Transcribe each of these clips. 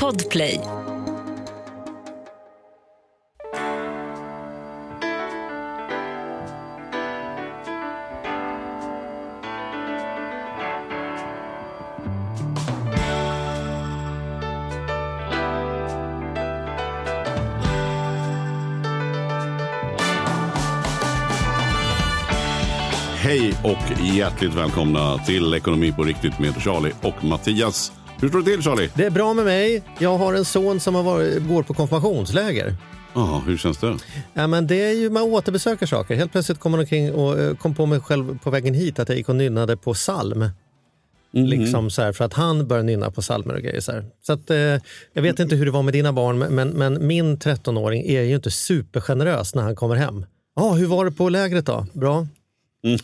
Podplay. Hej och hjärtligt välkomna till Ekonomi på riktigt med Charlie och Mattias. Hur står det till Charlie? Det är bra med mig. Jag har en son som har varit, går på konfirmationsläger. Ja, hur känns det? Ja, men det är ju, man återbesöker saker. Helt plötsligt kom man omkring och eh, kom på mig själv på vägen hit att jag gick och nynnade på psalm. Liksom så här, för att han började nynna på psalmer och grejer. Så, här. så att, eh, jag vet inte hur det var med dina barn, men, men min 13-åring är ju inte supergenerös när han kommer hem. Ja, hur var det på lägret då? Bra.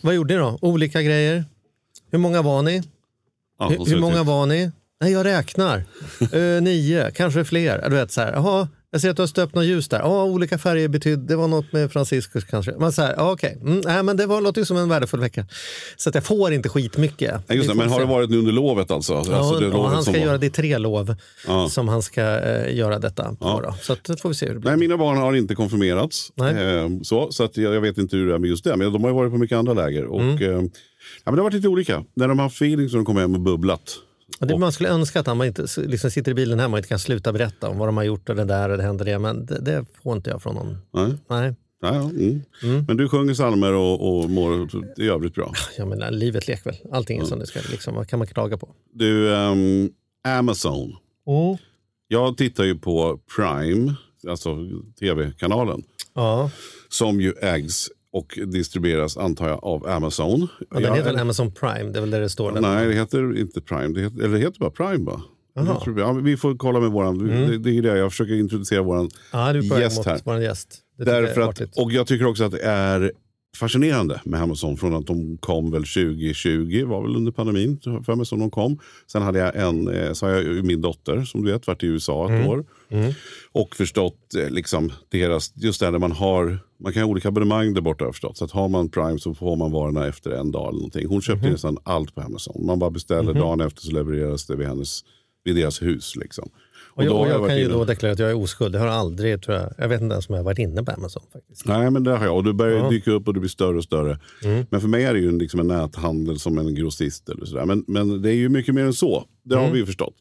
Vad gjorde ni då? Olika grejer. Hur många var ni? Ja, Hur, hur många var ni? Nej, jag räknar. Eh, nio, kanske fler. Du vet, så här, jaha, jag ser att du har stöpt något ljus där. Ja, olika färger betydde, det var något med Franciscus kanske. Man så här, ja, okej, mm, nej, men det var, låter ju som en värdefull vecka. Så att jag får inte skitmycket. Ja, just det, men har det varit nu under lovet alltså? alltså Ja, det och lovet han ska var- göra det i tre lov Ja. som han ska eh, göra detta på. Ja. Då. Så att, det får vi se hur det blir. Nej, mina barn har inte konfirmerats. Nej. Eh, så så att jag, jag vet inte hur det är med just det. Men de har ju varit på mycket andra läger. Och, Mm. eh, ja, men det har varit lite olika. När de har haft feeling så har de kommit hem och bubblat. Och det, man skulle önska att han inte liksom sitter i bilen hemma och inte kan sluta berätta om vad de har gjort och det där och det händer det. Men det, det får inte jag från någon. Nej. Nej. Ja, ja, mm. Men du sjunger psalmer och, och mår i övrigt bra. Jag menar, livet leker väl. Allting är som det ska. Liksom. Vad kan man klaga på? Du, ehm, Amazon. Jag tittar ju på Prime, alltså tv-kanalen, Ja, som ju ägs och distribueras, antar jag, av Amazon. och den heter väl Amazon Prime? Det är väl där det står. där. Nej, det heter inte Prime. Det heter, eller det heter bara Prime, va? Mm. Ja, vi får kolla med våran. Det, det är det jag försöker introducera våran Ja, väg gäst här. vår gäst. Därför är att, och jag tycker också att det är fascinerande med Amazon från att de kom väl 2020, var väl under pandemin för mig som de kom. Sen hade jag en, eh, så har jag min dotter som du vet varit i USA ett år. Och förstått eh, liksom deras, just det här där man har, man kan ha olika abonnemang där borta förstått. Så att har man Prime så får man varorna efter en dag eller någonting. Hon köpte nästan allt på Amazon. Man bara beställer dagen efter så levereras det vid, hennes, vid deras hus. Liksom. Och jag, då och har jag varit kan ju då deklarera att jag är oskuld. Jag har aldrig, tror jag, jag vet inte ens om jag har varit inne på Amazon faktiskt. Nej, men det har jag. Och det börjar Ja. dyka upp och det blir större och större. Mm. Men för mig är det ju liksom en näthandel som en grossist. Eller sådär. Men, men det är ju mycket mer än så. Det Mm. har vi ju förstått.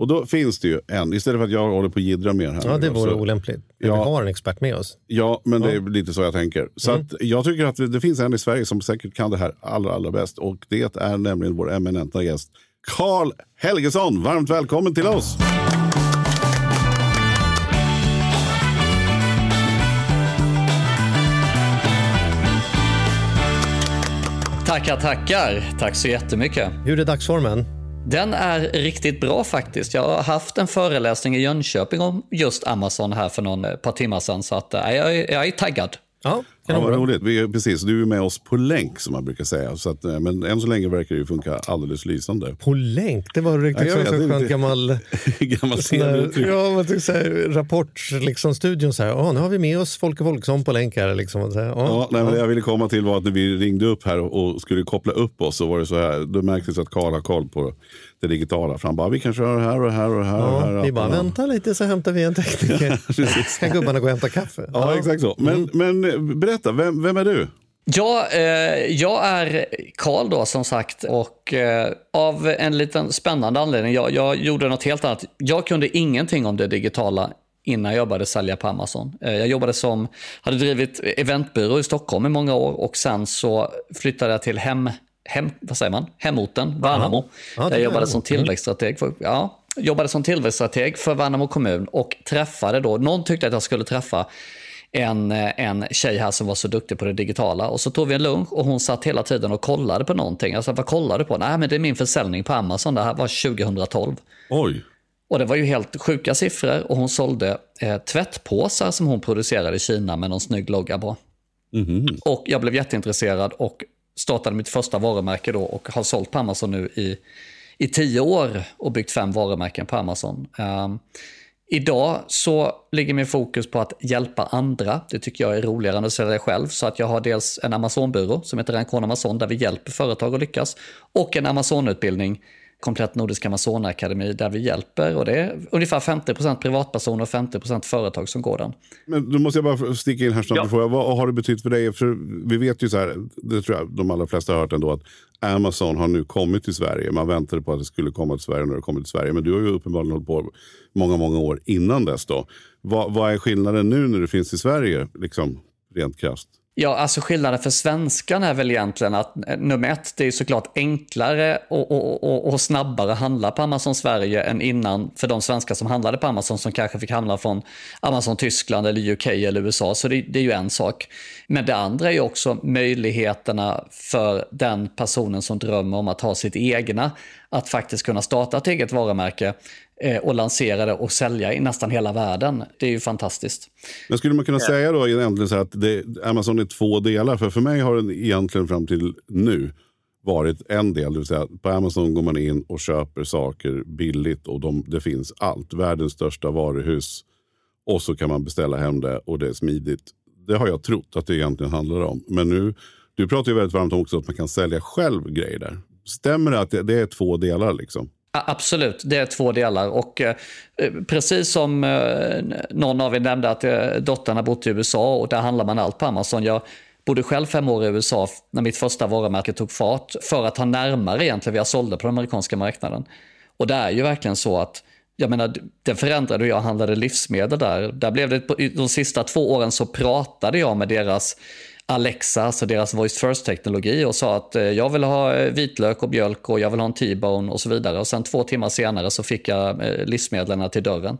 Och då finns det ju en, istället för att jag håller på och jiddrar mer här. Ja, det vore så- olämpligt. Ja. Vi har en expert med oss. Ja, men det är lite så jag tänker. Så Mm. att jag tycker att det finns en i Sverige som säkert kan det här allra, allra bäst. Och det är nämligen vår eminenta gäst, Karl Helgesson. Varmt välkommen till oss! Tackar, tackar. Tack så jättemycket. Hur är dagsformen? Den är riktigt bra faktiskt. Jag har haft en föreläsning i Jönköping om just Amazon här för någon ett par timmar sedan. Så att, äh, jag, är, jag är taggad. Ja, Ja, vad roligt. Vi precis, du är med oss på länk som man brukar säga. Så att, eh, men än så länge verkar det ju funka alldeles lysande. På länk, det var riktigt Ja, en skön gammal Gammal scenuttryck. ja, man tycker så här, rapport, liksom, studion. Så här, "Ja, nu har vi med oss Folke Folksson på länk här. Liksom, och så här, ja, nej, men det jag ville komma till var att när vi ringde upp här och, och skulle koppla upp oss så var det så här. Då märktes att Karl har koll på det digitala. För han bara, vi kan köra här och här och här. och här Ja, vi bara, Ja. vänta lite så hämtar vi en tekniker. Kan gubbarna gå och hämta kaffe? Ja, exakt så. Men, men eh, berätta, vem, vem är du? Ja, eh, jag är Karl då som sagt och eh, av en liten spännande anledning. Jag, jag gjorde något helt annat. Jag kunde ingenting om det digitala innan jag började sälja på Amazon. Eh, jag jobbade som, hade drivit eventbyrå i Stockholm i många år och sen så flyttade jag till hem, hem, vad säger man? hemorten, Värnamo. Ja, där är jag jobbade som tillväxtstrateg. För, ja, jobbade som tillväxtstrateg för Värnamo kommun och träffade då, någon tyckte att jag skulle träffa en, en tjej här som var så duktig på det digitala. Och så tog vi en lunch och hon satt hela tiden och kollade på någonting. Jag sa, vad kollar du på? Nej, men det är min försäljning på Amazon. Det här var 2012. Oj. Och det var ju helt sjuka siffror och hon sålde eh, tvättpåsar som hon producerade i Kina med någon snygg logga på. Och jag blev jätteintresserad och startade mitt första varumärke då och har sålt på Amazon nu i, i tio år och byggt fem varumärken på Amazon. Um, idag så ligger min fokus på att hjälpa andra. Det tycker jag är roligare än att sälja själv. Så att jag har dels en Amazon-byrå som heter Rancon Amazon där vi hjälper företag att lyckas och en Amazon-utbildning komplett Nordisk Amazonakademi där vi hjälper. Och det är ungefär 50% privatpersoner och 50% företag som går den. Men då måste jag bara sticka in här snabbt ja. fråga. Vad har det betytt för dig? För vi vet ju så här, det tror jag de allra flesta har hört ändå, att Amazon har nu kommit till Sverige. Man väntade på att det skulle komma till Sverige när det kommit till Sverige. Men du har ju uppenbarligen hållit på många, många år innan dess. Då. Vad, vad är skillnaden nu när det finns i Sverige, liksom, rent krasst? Ja, alltså skillnaden för svenskan är väl egentligen att eh, nummer ett, det är såklart enklare och, och, och, och, snabbare att handla på Amazon Sverige än innan för de svenskar som handlade på Amazon som kanske fick handla från Amazon Tyskland eller UK eller USA. Så det, det är ju en sak. Men det andra är ju också möjligheterna för den personen som drömmer om att ha sitt egna att faktiskt kunna starta ett eget varumärke och lansera det och sälja i nästan hela världen. Det är ju fantastiskt. Men skulle man kunna säga då egentligen så att det, Amazon är två delar? För för mig har den egentligen fram till nu varit en del. Det vill säga på Amazon går man in och köper saker billigt och de, det finns allt. Världens största varuhus. Och så kan man beställa hem det och det är smidigt. Det har jag trott att det egentligen handlar om. Men nu, du pratar ju väldigt varmt om också att man kan sälja själv grejer där. Stämmer det att det, det är två delar? liksom? Absolut, det är två delar. Och eh, precis som eh, någon av er nämnde att eh, dottern har bott i USA och där handlar man allt på Amazon. Jag bodde själv fem år i USA när mitt första varumärke tog fart för att ha närmare egentligen vad jag sålde på den amerikanska marknaden. Och det är ju verkligen så att jag menar, det förändrade hur jag handlade livsmedel där. där blev det, de sista två åren så pratade jag med deras Alexa, alltså deras voice first-teknologi och sa att eh, jag vill ha eh, vitlök och mjölk och jag vill ha en T-bone och så vidare. Och sen två timmar senare så fick jag eh, livsmedlen till dörren.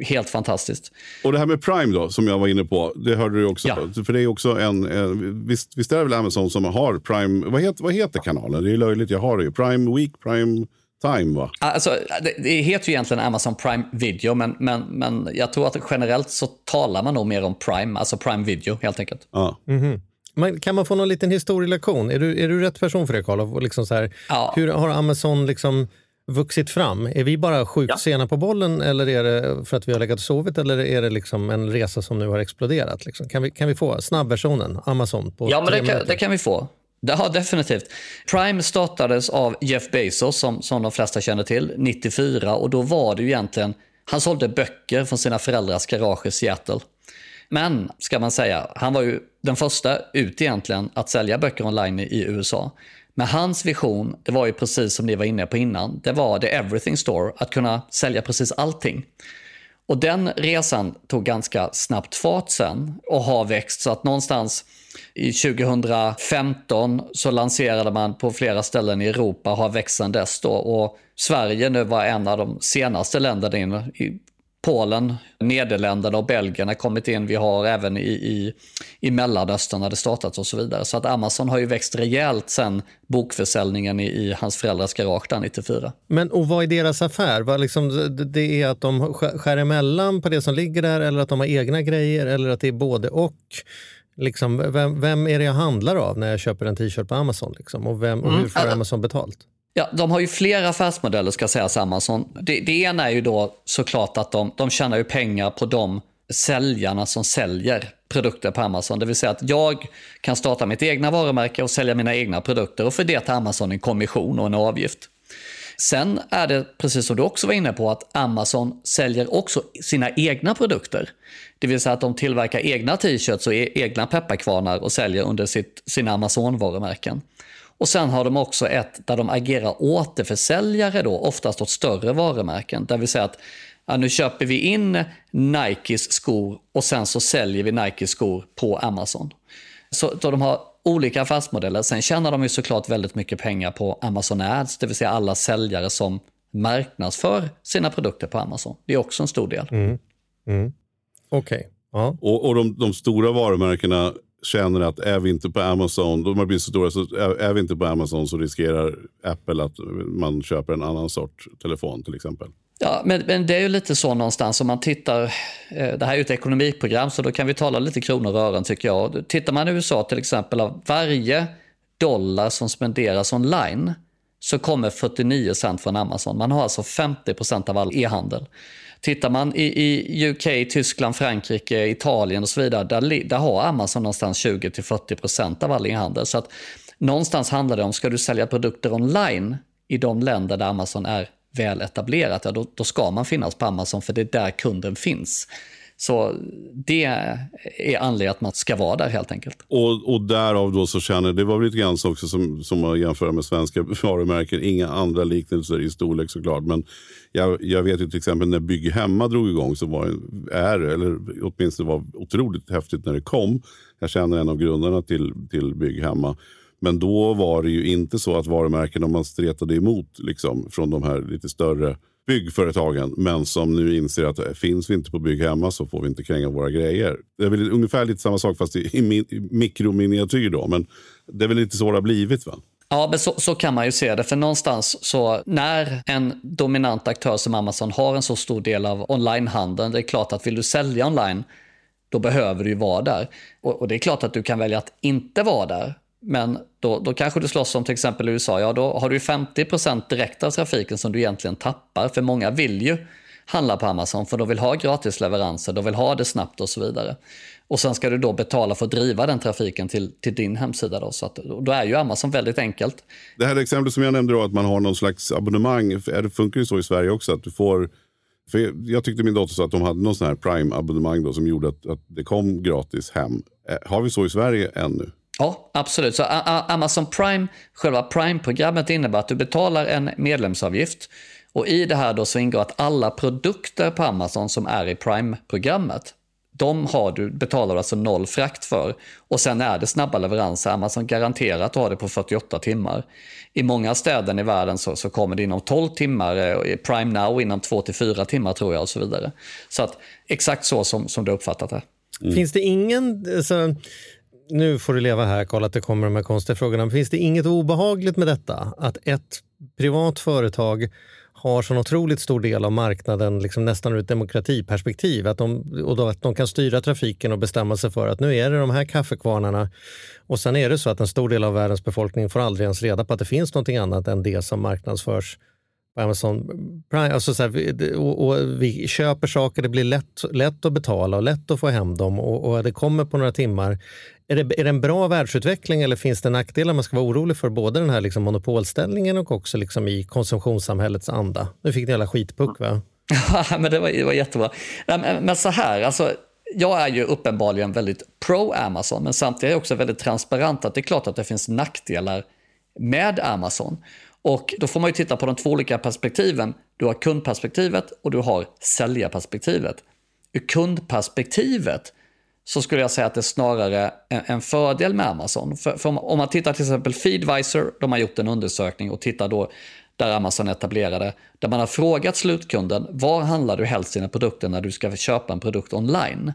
Helt fantastiskt. Och det här med Prime då, som jag var inne på, det hörde du också. Ja. För det är också en, en visst, visst är det väl Amazon som har Prime, vad heter, vad heter kanalen? Det är löjligt, jag har det ju. Prime Week, Prime Time va? Alltså, det, det heter ju egentligen Amazon Prime Video, men, men, men jag tror att generellt så talar man nog mer om Prime, alltså Prime Video helt enkelt. Ja. Mm -hmm. Men kan man få någon liten historielektion? Är du, är du rätt person för det, Karl? Liksom ja. Hur har Amazon liksom vuxit fram? Är vi bara sjukt ja. sena på bollen eller är det för att vi har legat och sovit eller är det liksom en resa som nu har exploderat? Liksom? Kan, vi, kan vi få snabbversionen, Amazon? På ja, men det kan, det kan vi få. Ja, definitivt. Prime startades av Jeff Bezos, som, som de flesta känner till, 94. Och då var det ju egentligen, han sålde böcker från sina föräldrars garage i Seattle. Men, ska man säga, han var ju den första ut egentligen att sälja böcker online i USA. Men hans vision, det var ju precis som ni var inne på innan, det var the everything store, att kunna sälja precis allting. Och den resan tog ganska snabbt fart sen och har växt så att någonstans i 2015 så lanserade man på flera ställen i Europa, har växt sedan dess då. Och Sverige nu var en av de senaste länderna in. Polen, Nederländerna och Belgien har kommit in. Vi har även i, i, i Mellanöstern har det startats och så vidare. Så att Amazon har ju växt rejält sen bokförsäljningen i, i hans föräldrars garage där 94. Men och vad är deras affär? Vad liksom, det är att de skär emellan på det som ligger där eller att de har egna grejer eller att det är både och? Liksom, vem, vem är det jag handlar av när jag köper en t-shirt på Amazon? Liksom? Och, vem, och hur får mm. Amazon betalt? Ja, de har ju flera affärsmodeller ska sägas Amazon. Det, det ena är ju då såklart att de, de tjänar ju pengar på de säljarna som säljer produkter på Amazon. Det vill säga att jag kan starta mitt egna varumärke och sälja mina egna produkter och för det tar Amazon en kommission och en avgift. Sen är det, precis som du också var inne på, att Amazon säljer också sina egna produkter. Det vill säga att de tillverkar egna t-shirts och e-, egna pepparkvarnar och säljer under sitt, sina Amazon-varumärken. Och sen har de också ett där de agerar återförsäljare då, oftast åt större varumärken. Där vi säger att ja, nu köper vi in Nikes skor och sen så säljer vi Nikes skor på Amazon. Så, så de har olika affärsmodeller. Sen tjänar de ju såklart väldigt mycket pengar på Amazon Ads, det vill säga alla säljare som marknadsför sina produkter på Amazon. Det är också en stor del. Mm. Mm. Okej. Okay. Ja. Och, och de, de, stora varumärkena känner att är vi inte på Amazon, de har blivit så stora, så är, är vi inte på Amazon så riskerar Apple att man köper en annan sort telefon till exempel. Ja, men, men det är ju lite så någonstans om man tittar, eh, det här är ju ett ekonomiprogram så då kan vi tala lite kronor och ören tycker jag. Tittar man i USA till exempel av varje dollar som spenderas online så kommer 49 cent från Amazon. Man har alltså 50 procent av all e-handel. Tittar man i, i UK, Tyskland, Frankrike, Italien och så vidare, där, där har Amazon någonstans 20-40% av all e-handel. Så att någonstans handlar det om, ska du sälja produkter online i de länder där Amazon är väl etablerat, ja, då, då ska man finnas på Amazon för det är där kunden finns. Så det är anledningen att man ska vara där helt enkelt. Och, och därav då så känner, det var väl lite grann så också som, som att jämföra med svenska varumärken, inga andra liknelser i storlek såklart. Men jag, jag vet ju till exempel när Bygghemma drog igång så var är, eller åtminstone var otroligt häftigt när det kom. Jag känner en av grundarna till, till Bygghemma. Hemma. Men då var det ju inte så att varumärken, om man stretade emot liksom, från de här lite större byggföretagen, men som nu inser att eh, finns vi inte på bygg hemma så får vi inte kränga våra grejer. Det är väl ungefär lite samma sak fast i, i, i mikrominiatyr då, men det är väl lite så det har blivit va? Ja, men så, så, kan man ju se det. För någonstans så när en dominant aktör som Amazon har en så stor del av onlinehandeln, det är klart att vill du sälja online, då behöver du ju vara där. Och, och det är klart att du kan välja att inte vara där. Men då, då kanske du slåss om till exempel USA, ja då har du 50% direkt av trafiken som du egentligen tappar. För många vill ju handla på Amazon för de vill ha gratisleveranser, de vill ha det snabbt och så vidare. Och sen ska du då betala för att driva den trafiken till, till din hemsida. Då, så att, då är ju Amazon väldigt enkelt. Det här exemplet som jag nämnde då, att man har någon slags abonnemang, det funkar ju så i Sverige också att du får för jag tyckte min dotter sa att de hade någon sån här Prime-abonnemang som gjorde att, att det kom gratis hem. Eh, har vi så i Sverige ännu? Ja, absolut. Så Amazon Prime, själva Prime-programmet innebär att du betalar en medlemsavgift. Och i det här då så ingår att alla produkter på Amazon som är i Prime-programmet, de har du, betalar du alltså noll frakt för. Och sen är det snabba leveranser. Amazon garanterar att du har det på 48 timmar. I många städer i världen så, så kommer det inom 12 timmar, eh, Prime Now inom 2-4 timmar tror jag och så vidare. Så att exakt så som, som du uppfattat det. Mm. Finns det ingen, alltså, nu får du leva här Karl, att det kommer de här konstiga frågorna. Finns det inget obehagligt med detta? Att ett privat företag har så otroligt stor del av marknaden liksom nästan ur ett demokratiperspektiv. Att de, och då att de kan styra trafiken och bestämma sig för att nu är det de här kaffekvarnarna. Och sen är det så att en stor del av världens befolkning får aldrig ens reda på att det finns någonting annat än det som marknadsförs på Amazon Prime. Alltså så här, och, och, vi köper saker, det blir lätt, lätt att betala och lätt att få hem dem och, och det kommer på några timmar. Är det, är det en bra världsutveckling eller finns det nackdelar man ska vara orolig för? Både den här liksom monopolställningen och också liksom i konsumtionssamhällets anda. Nu fick ni alla skitpuck va? Ja, men det var, det var jättebra. Men så här, alltså, jag är ju uppenbarligen väldigt pro Amazon, men samtidigt är jag också väldigt transparent att det är klart att det finns nackdelar med Amazon. Och då får man ju titta på de två olika perspektiven. Du har kundperspektivet och du har säljarperspektivet. Ur kundperspektivet så skulle jag säga att det är snarare en, fördel med Amazon. För, för, om man tittar till exempel Feedvisor, de har gjort en undersökning och tittar då där Amazon etablerade, där man har frågat slutkunden var handlar du helst dina produkter när du ska köpa en produkt online?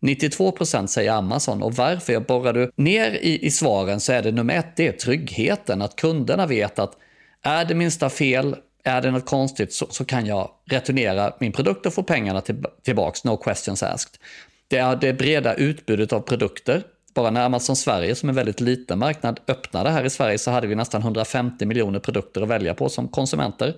92% säger Amazon och varför? Borrar du ner i, i svaren så är det nummer ett, det är tryggheten. Att kunderna vet att är det minsta fel, är det något konstigt så, så kan jag returnera min produkt och få pengarna till, tillbaks, no questions asked. Det är det breda utbudet av produkter. Bara när Amazon Sverige, som är en väldigt liten marknad, öppnade här i Sverige så hade vi nästan 150 miljoner produkter att välja på som konsumenter.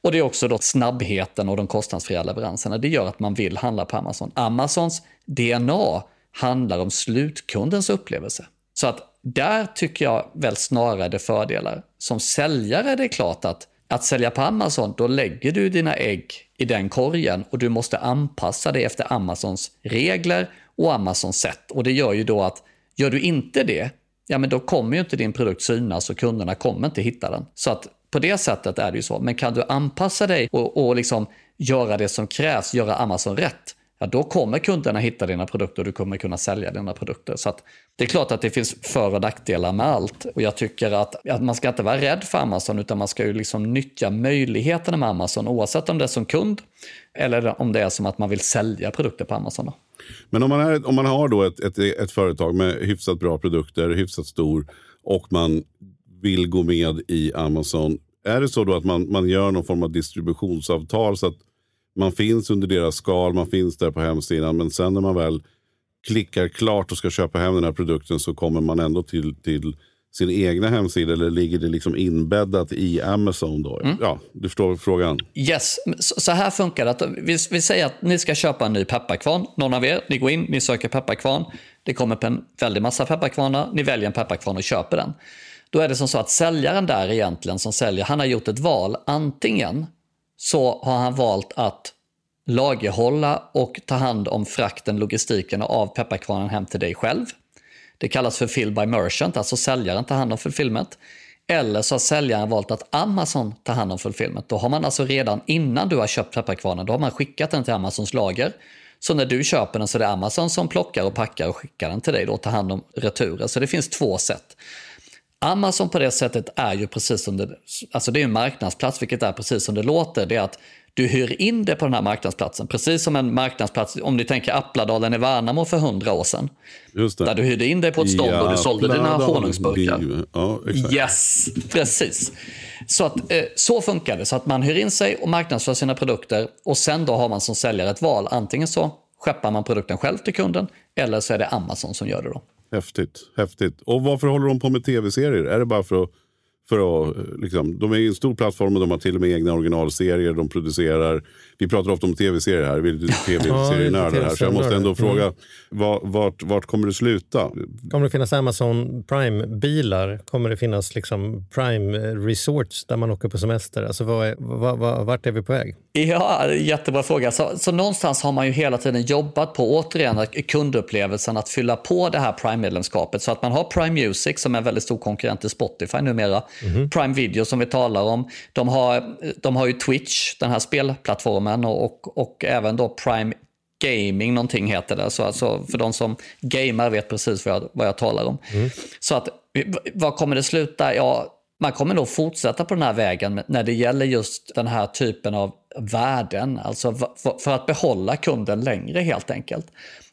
Och det är också då snabbheten och de kostnadsfria leveranserna. Det gör att man vill handla på Amazon. Amazons DNA handlar om slutkundens upplevelse. Så att där tycker jag väl snarare det fördelar. Som säljare är det klart att att sälja på Amazon, då lägger du dina ägg i den korgen och du måste anpassa dig efter Amazons regler och Amazons sätt. Och det gör ju då att gör du inte det, ja men då kommer ju inte din produkt synas och kunderna kommer inte hitta den. Så att på det sättet är det ju så. Men kan du anpassa dig och, och liksom göra det som krävs, göra Amazon rätt, ja, då kommer kunderna hitta dina produkter och du kommer kunna sälja dina produkter. Så det är klart att det finns för och nackdelar med allt. Och jag tycker att, att man ska inte vara rädd för Amazon utan man ska ju liksom nyttja möjligheterna med Amazon oavsett om det är som kund eller om det är som att man vill sälja produkter på Amazon. Då. Men om man, är, om man har då ett, ett, ett företag med hyfsat bra produkter, hyfsat stor och man vill gå med i Amazon. Är det så då att man, man gör någon form av distributionsavtal så att man finns under deras skal, man finns där på hemsidan. Men sen när man väl klickar klart och ska köpa hem den här produkten så kommer man ändå till, till sin egna hemsida eller ligger det liksom inbäddat i Amazon? då? Mm. Ja, du förstår frågan. Yes, så här funkar det. Vi, vi säger att ni ska köpa en ny pepparkvarn. Någon av er, ni går in, ni söker pepparkvarn. Det kommer en väldig massa pepparkvarnar. Ni väljer en pepparkvarn och köper den. Då är det som så att säljaren där egentligen som säljer, han har gjort ett val. Antingen så har han valt att lagerhålla och ta hand om frakten, logistiken av pepparkvarnen hem till dig själv. Det kallas för fill by merchant, alltså säljaren tar hand om fulfillment. Eller så har säljaren valt att Amazon tar hand om fulfillment. Då har man alltså redan innan du har köpt pepparkvarnen, då har man skickat den till Amazons lager. Så när du köper den så är det Amazon som plockar och packar och skickar den till dig och tar hand om returen. Så det finns två sätt. Amazon på det sättet är ju precis som det, alltså det är en marknadsplats, vilket är precis som det låter. Det är att du hyr in det på den här marknadsplatsen, precis som en marknadsplats, om ni tänker Appladalen i Värnamo för hundra år sedan. Där du hyrde in dig på ett stånd och du sålde dina Jävlar, honungsburkar. Ja. Yes, precis. Så, att, eh, så funkar det. Så att man hyr in sig och marknadsför sina produkter och sen då har man som säljare ett val. Antingen så skeppar man produkten själv till kunden eller så är det Amazon som gör det då. Häftigt, häftigt. Och varför håller de på med tv-serier? Är det bara för att, för att liksom, de är en stor plattform och de har till och med egna originalserier de producerar. Vi pratar ofta om tv-serier här, vi är tv-serienördar här. Så jag måste ändå tv-serienördar. fråga, va- vart, vart kommer det sluta? Kommer det finnas Amazon Prime-bilar? Kommer det finnas liksom Prime-resorts där man åker på semester? Alltså vad är, vad, vad, vart är vi på väg? Ja, jättebra fråga. Så, så någonstans har man ju hela tiden jobbat på, återigen, kundupplevelsen att fylla på det här Prime-medlemskapet. Så att man har Prime Music som är en väldigt stor konkurrent till Spotify numera. Prime Video som vi talar om. De har, de har ju Twitch, den här spelplattformen och, och, och även då Prime Gaming, någonting heter det. Så alltså, för de som gamar vet precis vad jag, vad jag talar om. Så att, vad kommer det sluta? Ja, man kommer nog fortsätta på den här vägen när det gäller just den här typen av värden. Alltså för att behålla kunden längre helt enkelt.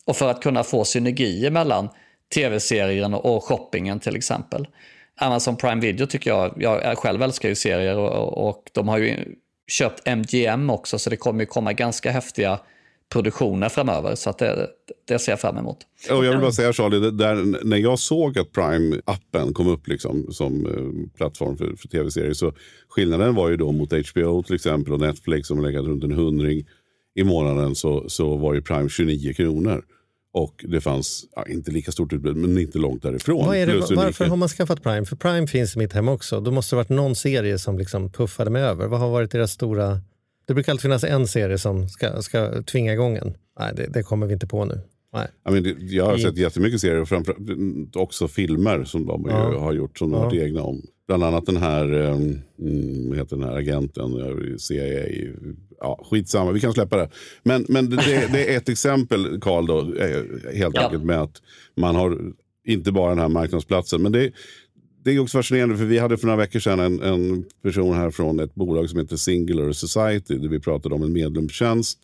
Och för att kunna få synergier mellan tv-serien och shoppingen till exempel. Amazon Prime Video tycker jag, jag själv älskar ju serier och, och de har ju köpt MGM också så det kommer ju komma ganska häftiga produktioner framöver. Så att det, det ser jag fram emot. Och jag vill bara säga Charlie, det där, när jag såg att Prime-appen kom upp liksom, som eh, plattform för, för tv-serier så skillnaden var ju då mot HBO till exempel och Netflix som har legat runt en hundring i månaden så, så var ju Prime 29 kronor. Och det fanns, ja, inte lika stort utbud, men inte långt därifrån. Det, varför unika- har man skaffat Prime? För Prime finns i mitt hem också. Då måste det ha varit någon serie som liksom puffade mig över. Vad har varit deras stora... Det brukar alltid finnas en serie som ska, ska tvinga igång en. Nej, det, det kommer vi inte på nu. Nej. Ja, men det, jag har I- sett jättemycket serier och framför, också filmer som de Ja. ju har gjort som de har varit egna om. Bland annat den här, vad heter den här agenten, eh, CIA, ja, skitsamma, vi kan släppa det. Men, men det, det, är ett exempel, Karl, då, eh, helt Ja. enkelt med att man har inte bara den här marknadsplatsen. Men det, det är också fascinerande för vi hade för några veckor sedan en, en person här från ett bolag som heter Singular Society där vi pratade om en medlemstjänst.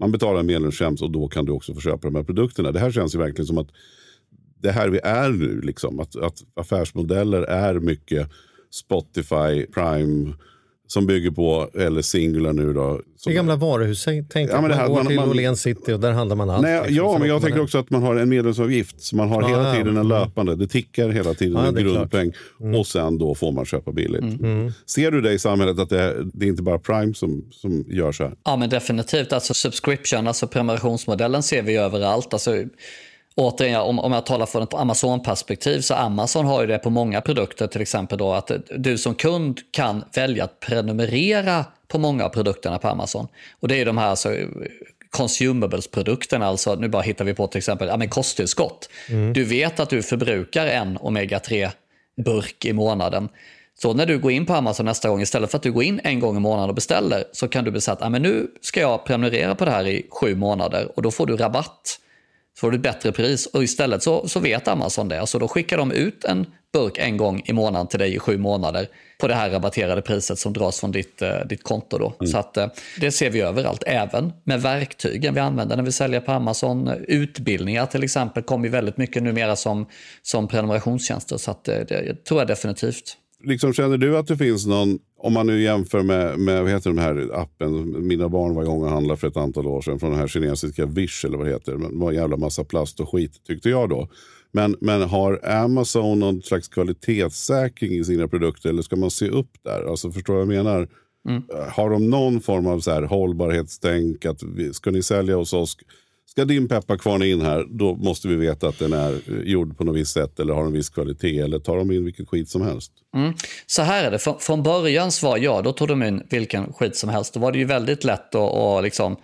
Man betalar en medlemstjänst och då kan du också få köpa de här produkterna. Det här känns ju verkligen som att det här vi är nu. Liksom. Att, att affärsmodeller är mycket Spotify, Prime som bygger på, eller Singular nu då. Det Som, gamla varuhus. Tänk tänk Ja, det man här- går man- till Åhléns City och där handlar man allt. Nej, liksom. ja, men jag tänker också att man har en medlemsavgift. Så man har Ja, hela tiden en Mm. löpande. Det tickar hela tiden Ja, en det grundpeng. Och sen då får man köpa billigt. Ser du det i samhället att det, är- det är inte bara Prime som, som gör så här? Ja, men definitivt. Alltså subscription, alltså prenumerationsmodellen ser vi överallt. Alltså, återigen, om, om jag talar från ett Amazon-perspektiv så Amazon har ju det på många produkter, till exempel då att du som kund kan välja att prenumerera på många av produkterna på Amazon. Och det är de här alltså, consumables-produkterna, alltså nu bara hittar vi på till exempel ja, men kosttillskott. Du vet att du förbrukar en omega-3-burk i månaden. Så när du går in på Amazon nästa gång, istället för att du går in en gång i månaden och beställer, så kan du bestämma att ah, men nu ska jag prenumerera på det här i sju månader och då får du rabatt. Så får du ett bättre pris och istället så, så vet Amazon det. Så då skickar de ut en burk en gång i månaden till dig i sju månader på det här rabatterade priset som dras från ditt, eh, ditt konto. Då. Så att, eh, det ser vi överallt, även med verktygen vi använder när vi säljer på Amazon. Utbildningar till exempel kommer väldigt mycket numera som, som prenumerationstjänster. Så att, eh, det tror jag definitivt. Liksom, känner du att det finns någon, om man nu jämför med, med vad heter den här appen, mina barn var igång och handlade för ett antal år sedan från den här kinesiska Wish eller vad det heter. Det var en jävla massa plast och skit tyckte jag då. Men, men har Amazon någon slags kvalitetssäkring i sina produkter eller ska man se upp där? Alltså förstår vad jag menar? Har de någon form av så här hållbarhetstänk? Att vi, ska ni sälja hos oss? Ska din pepparkvarn in här, då måste vi veta att den är eh, gjord på något visst sätt eller har en viss kvalitet. Eller tar de in vilken skit som helst? Mm. Så här är det, Fr från början var ja, då tog de in vilken skit som helst. Då var det ju väldigt lätt att, att liksom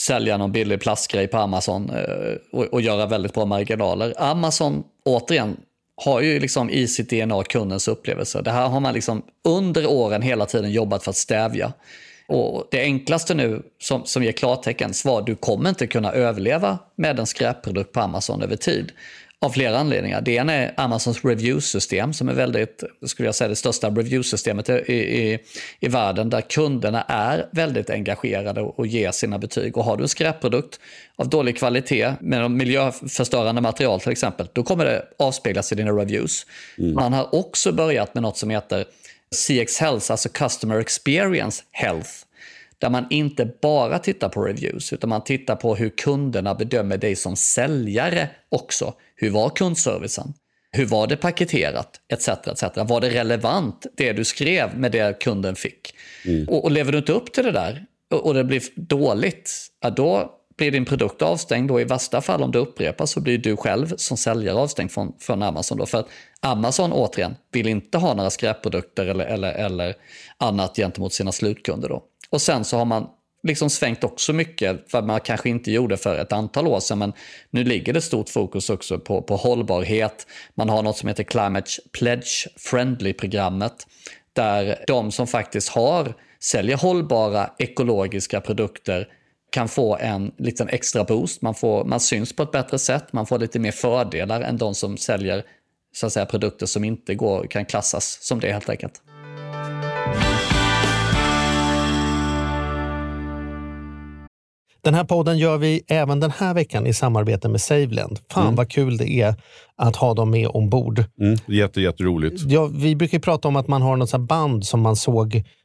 sälja någon billig plastgrej på Amazon eh, och, och göra väldigt bra marginaler. Amazon, återigen, har ju liksom i sitt DNA kundens upplevelse. Det här har man liksom under åren hela tiden jobbat för att stävja. Och det enklaste nu som, som ger klartecken svar, du kommer inte kunna överleva med en skräpprodukt på Amazon över tid. Av flera anledningar. Det ena är Amazons review-system som är väldigt, skulle jag säga, det största review-systemet i, i, i världen där kunderna är väldigt engagerade och, och ger sina betyg. Och har du en skräpprodukt av dålig kvalitet med miljöförstörande material till exempel, då kommer det avspeglas i dina reviews. Mm. Man har också börjat med något som heter CX Health, alltså Customer Experience Health, där man inte bara tittar på reviews, utan man tittar på hur kunderna bedömer dig som säljare också. Hur var kundservicen? Hur var det paketerat? Etc, etc. Var det relevant, det du skrev med det kunden fick? Mm. Och, och lever du inte upp till det där och, och det blir dåligt, ja, då blir din produkt avstängd och i värsta fall om det upprepas så blir du själv som säljare avstängd från, från Amazon. Då. För att Amazon återigen vill inte ha några skräpprodukter eller, eller, eller annat gentemot sina slutkunder. Då. Och sen så har man liksom svängt också mycket, för man kanske inte gjorde för ett antal år sedan, men nu ligger det stort fokus också på, på hållbarhet. Man har något som heter Climate Pledge Friendly-programmet, där de som faktiskt har, säljer hållbara ekologiska produkter kan få en liten extra boost. Man, får, man syns på ett bättre sätt, man får lite mer fördelar än de som säljer så att säga, produkter som inte går, kan klassas som det helt enkelt. Den här podden gör vi även den här veckan i samarbete med Saveland. Fan mm. vad kul det är att ha dem med ombord. Mm, jätte, jätteroligt. Ja, vi brukar prata om att man har något band som man såg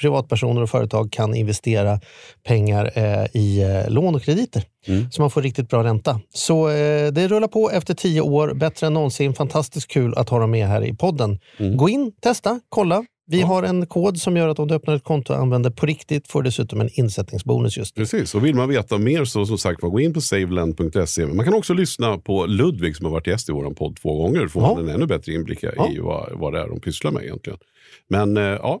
privatpersoner och företag kan investera pengar eh, i eh, lån och krediter. Mm. Så man får riktigt bra ränta. Så eh, det rullar på efter tio år, bättre än någonsin. Fantastiskt kul att ha dem med här i podden. Mm. Gå in, testa, kolla. Vi ja. har en kod som gör att om du öppnar ett konto och använder på riktigt får du dessutom en insättningsbonus just Precis, och vill man veta mer så som sagt gå in på saveland.se. Man kan också lyssna på Ludvig som har varit gäst i vår podd två gånger. Då får ja. man en ännu bättre inblick ja. i vad, vad det är de pysslar med egentligen. Men ja,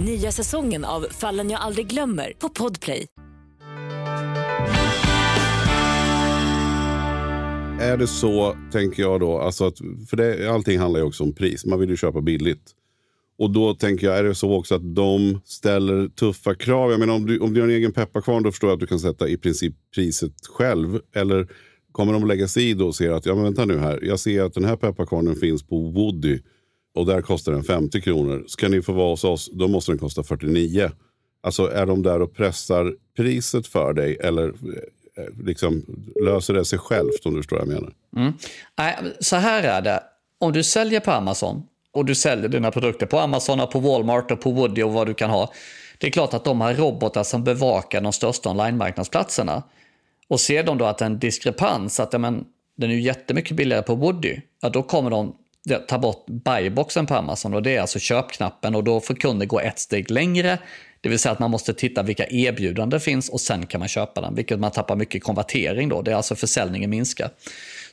Nya säsongen av Fallen jag aldrig glömmer på Podplay. Är det så, tänker jag då, alltså att, för det, allting handlar ju också om pris. Man vill ju köpa billigt. Och då tänker jag, är det så också att de ställer tuffa krav? Jag menar om du, om du har en egen pepparkvarn då förstår jag att du kan sätta i princip priset själv. Eller kommer de att lägga sig i då och se att, ja men vänta nu här, jag ser att den här pepparkvarnen finns på Woody och där kostar den 50 kronor. Ska ni få vara hos oss, då måste den kosta 49. Alltså är de där och pressar priset för dig eller eh, eh, liksom, löser det sig självt om du förstår vad jag menar? Mm. Så här är det, om du säljer på Amazon och du säljer dina produkter på Amazon, och på Walmart och på Woody och vad du kan ha. Det är klart att de har robotar som bevakar de största online-marknadsplatserna. Och ser de då att en diskrepans, att ja, men, den är ju jättemycket billigare på Woody, ja då kommer de ta bort buyboxen på Amazon och det är alltså köpknappen och då får kunden gå ett steg längre. Det vill säga att man måste titta vilka erbjudanden finns och sen kan man köpa den, vilket man tappar mycket konvertering då. Det är alltså försäljningen minskar.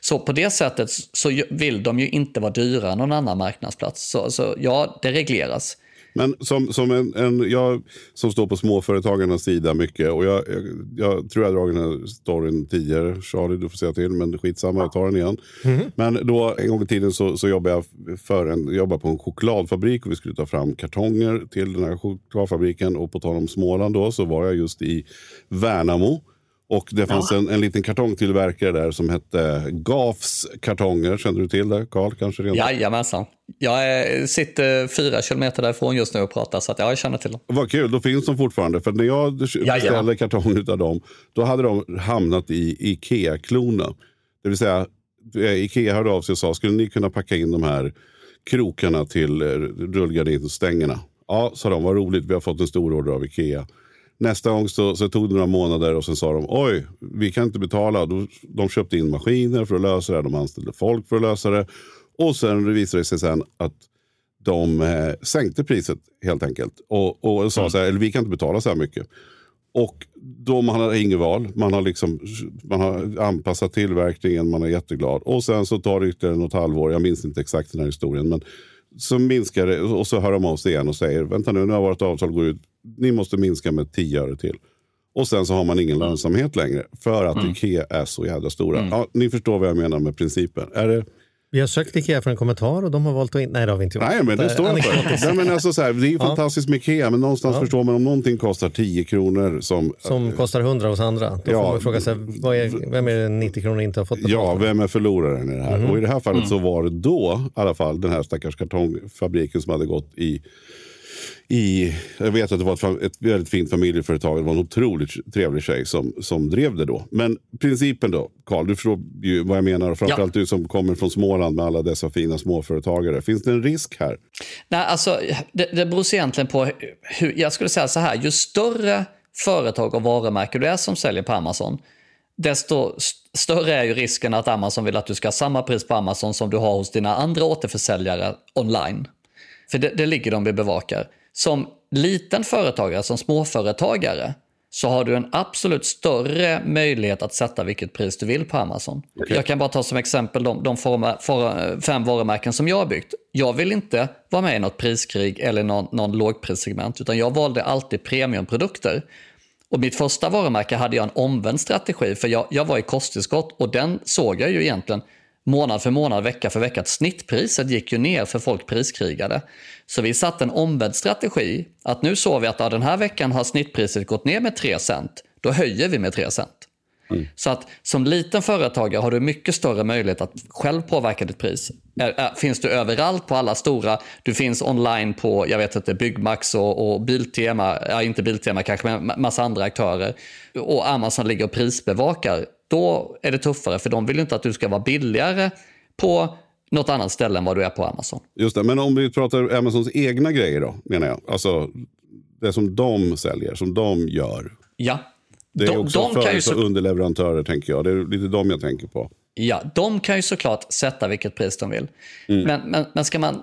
Så på det sättet så vill de ju inte vara dyrare än någon annan marknadsplats. Så, så ja, det regleras. Men som, som en, en, jag som står på småföretagarnas sida mycket och jag, jag, jag tror jag dragit den här storyn tidigare. Charlie, du får säga till, men skitsamma, jag tar den igen. Mm. Men då en gång i tiden så, så jobbade jag för en, jobbade på en chokladfabrik och vi skulle ta fram kartonger till den här chokladfabriken. Och på tal om Småland då så var jag just i Värnamo. Och det fanns ja. en, en liten kartongtillverkare där som hette Gafs kartonger. Känner du till det, Karl? Kanske redan? Jajamensan. Jag sitter fyra kilometer därifrån just nu och pratar, så att jag känner till dem. Vad kul, då finns de fortfarande. För när jag beställde kartonger av dem, då hade de hamnat i Ikea-klona. Det vill säga, eh, Ikea hörde av sig och sa, skulle ni kunna packa in de här krokarna till eh, rullgardinstängerna? Ja, sa de, vad roligt, vi har fått en stor order av Ikea. Nästa gång så, så, tog det några månader och sen sa de oj, vi kan inte betala. De köpte in maskiner för att lösa det. De anställde folk för att lösa det. Och sen visade det sig sen att de eh, sänkte priset helt enkelt. Och, och sa mm. så här, eller vi kan inte betala så här mycket. Och då man har inget val. Man har, liksom, man har anpassat tillverkningen, man är jätteglad. Och sen så tar det ytterligare något halvår, jag minns inte exakt den här historien. Men så minskar det och så hör de av sig igen och säger, vänta nu, nu har vårt avtal går ut ni måste minska med 10 öre till. Och sen så har man ingen lönsamhet längre för att mm. Ikea är så jävla stora. Mm. Ja, ni förstår vad jag menar med principen. Är det, vi har sökt Ikea för en kommentar och de har valt att inte... Nej, det har vi inte gjort. Nej, men det står jag för. Nej, men alltså, så här, det är ju fantastiskt med Ikea, men någonstans ja. förstår man om någonting kostar 10 kronor. Som, som kostar 100 hos andra. Då ja, får man fråga sig, är, vem är det 90 kronor inte har fått betalt Ja, vem är förloraren i det här? Mm. Och i det här fallet mm. så var det då, i alla fall, den här stackars kartongfabriken som hade gått i i, jag vet att det var ett, ett väldigt fint familjeföretag. Det var en otroligt trevlig tjej som, som drev det då. Men principen då, Karl, du förstår ju vad jag menar. framförallt ja. du som kommer från Småland med alla dessa fina småföretagare. Finns det en risk här? Nej, alltså, det, det beror egentligen på hur, jag skulle säga så här, ju större företag och varumärke du är som säljer på Amazon, desto större är ju risken att Amazon vill att du ska ha samma pris på Amazon som du har hos dina andra återförsäljare online. För det, det ligger de vi bevakar. Som liten företagare, som småföretagare, så har du en absolut större möjlighet att sätta vilket pris du vill på Amazon. Okay. Jag kan bara ta som exempel de, de forma, for, fem varumärken som jag har byggt. Jag vill inte vara med i något priskrig eller någon, någon lågprissegment, utan jag valde alltid premiumprodukter. Och mitt första varumärke hade jag en omvänd strategi, för jag, jag var i kosttillskott och den såg jag ju egentligen månad för månad, vecka för vecka. Snittpriset gick ju ner för folk priskrigade. Så vi satte en omvänd strategi. Att nu såg vi att ja, den här veckan har snittpriset gått ner med 3 cent. Då höjer vi med 3 cent. Mm. Så att som liten företagare har du mycket större möjlighet att själv påverka ditt pris. finns du överallt på alla stora, du finns online på jag vet inte, Byggmax och, och Biltema, ja, inte Biltema kanske, men massa andra aktörer. Och Amazon ligger och prisbevakar då är det tuffare för de vill inte att du ska vara billigare på något annat ställe än vad du är på Amazon. Just det, men om vi pratar Amazons egna grejer då, menar jag. Alltså det som de säljer, som de gör. Ja. Det är de, också de för så... underleverantörer tänker jag. Det är lite de jag tänker på. Ja, de kan ju såklart sätta vilket pris de vill. Mm. Men, men, men ska man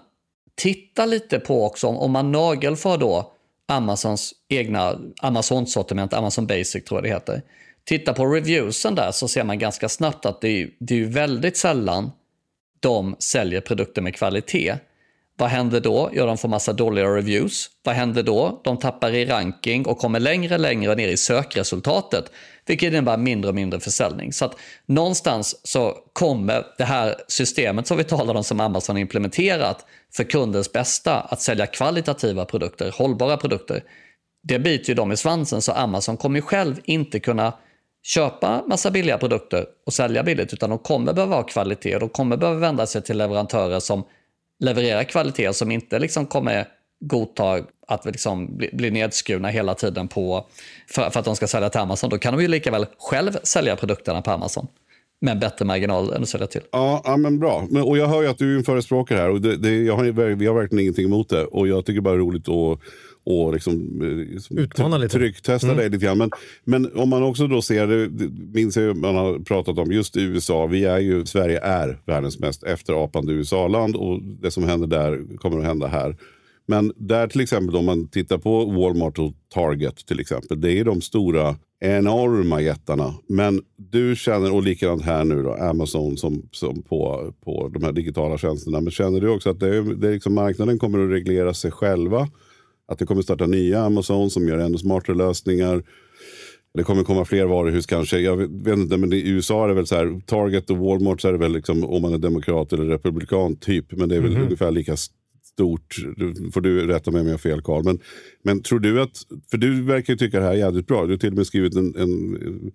titta lite på också, om man nagelfar då Amazons egna Amazon-sortiment, Amazon Basic tror jag det heter tittar på reviewsen där så ser man ganska snabbt att det är, det är väldigt sällan de säljer produkter med kvalitet. Vad händer då? Ja, de får massa dåliga reviews. Vad händer då? De tappar i ranking och kommer längre och längre ner i sökresultatet, vilket innebär mindre och mindre försäljning. Så att någonstans så kommer det här systemet som vi talade om som Amazon implementerat för kundens bästa, att sälja kvalitativa produkter, hållbara produkter, det biter ju dem i svansen så Amazon kommer ju själv inte kunna köpa massa billiga produkter och sälja billigt, utan de kommer behöva ha kvalitet. De kommer behöva vända sig till leverantörer som levererar kvalitet, som inte liksom kommer godta att liksom bli, bli nedskurna hela tiden på, för, för, att de ska sälja till Amazon. Då kan de ju lika väl själv sälja produkterna på Amazon med bättre marginal än att sälja till. Ja, ja men bra. Men, och jag hör ju att du är en förespråkare här och det, det, jag har, vi har verkligen ingenting emot det. Och jag tycker bara det är roligt att och liksom, eh, Utmana lite. trycktesta mm. dig lite grann. Men, men om man också då ser det, minns jag man har pratat om just i USA, vi är ju, Sverige är världens mest efterapande USA-land och det som händer där kommer att hända här. Men där till exempel om man tittar på Walmart och Target till exempel, det är de stora enorma jättarna. Men du känner, och likadant här nu då, Amazon som, som på, på de här digitala tjänsterna. Men känner du också att det, det är liksom marknaden kommer att reglera sig själva? Att det kommer starta nya Amazon som gör ännu smartare lösningar. Det kommer komma fler varuhus kanske. Jag vet inte, men i USA är det väl så här, Target och Walmart så är det väl liksom om man är demokrat eller republikan typ. Men det är väl mm. ungefär lika stort. Du, får du rätta mig om jag har fel Karl. Men, men tror du att, för du verkar ju tycka det här är jävligt bra. Du har till och med skrivit en, en,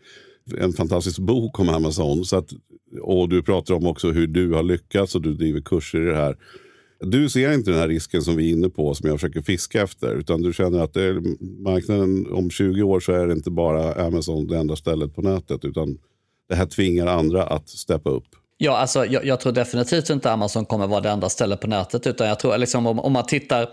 en fantastisk bok om Amazon. Så att, och du pratar om också hur du har lyckats och du driver kurser i det här. Du ser inte den här risken som vi är inne på som jag försöker fiska efter. Utan du känner att det är, marknaden om 20 år så är det inte bara Amazon det enda stället på nätet. Utan det här tvingar andra att steppa upp. Ja, alltså, jag, jag, tror definitivt inte Amazon kommer vara det enda stället på nätet. Utan jag tror liksom, om, om man tittar,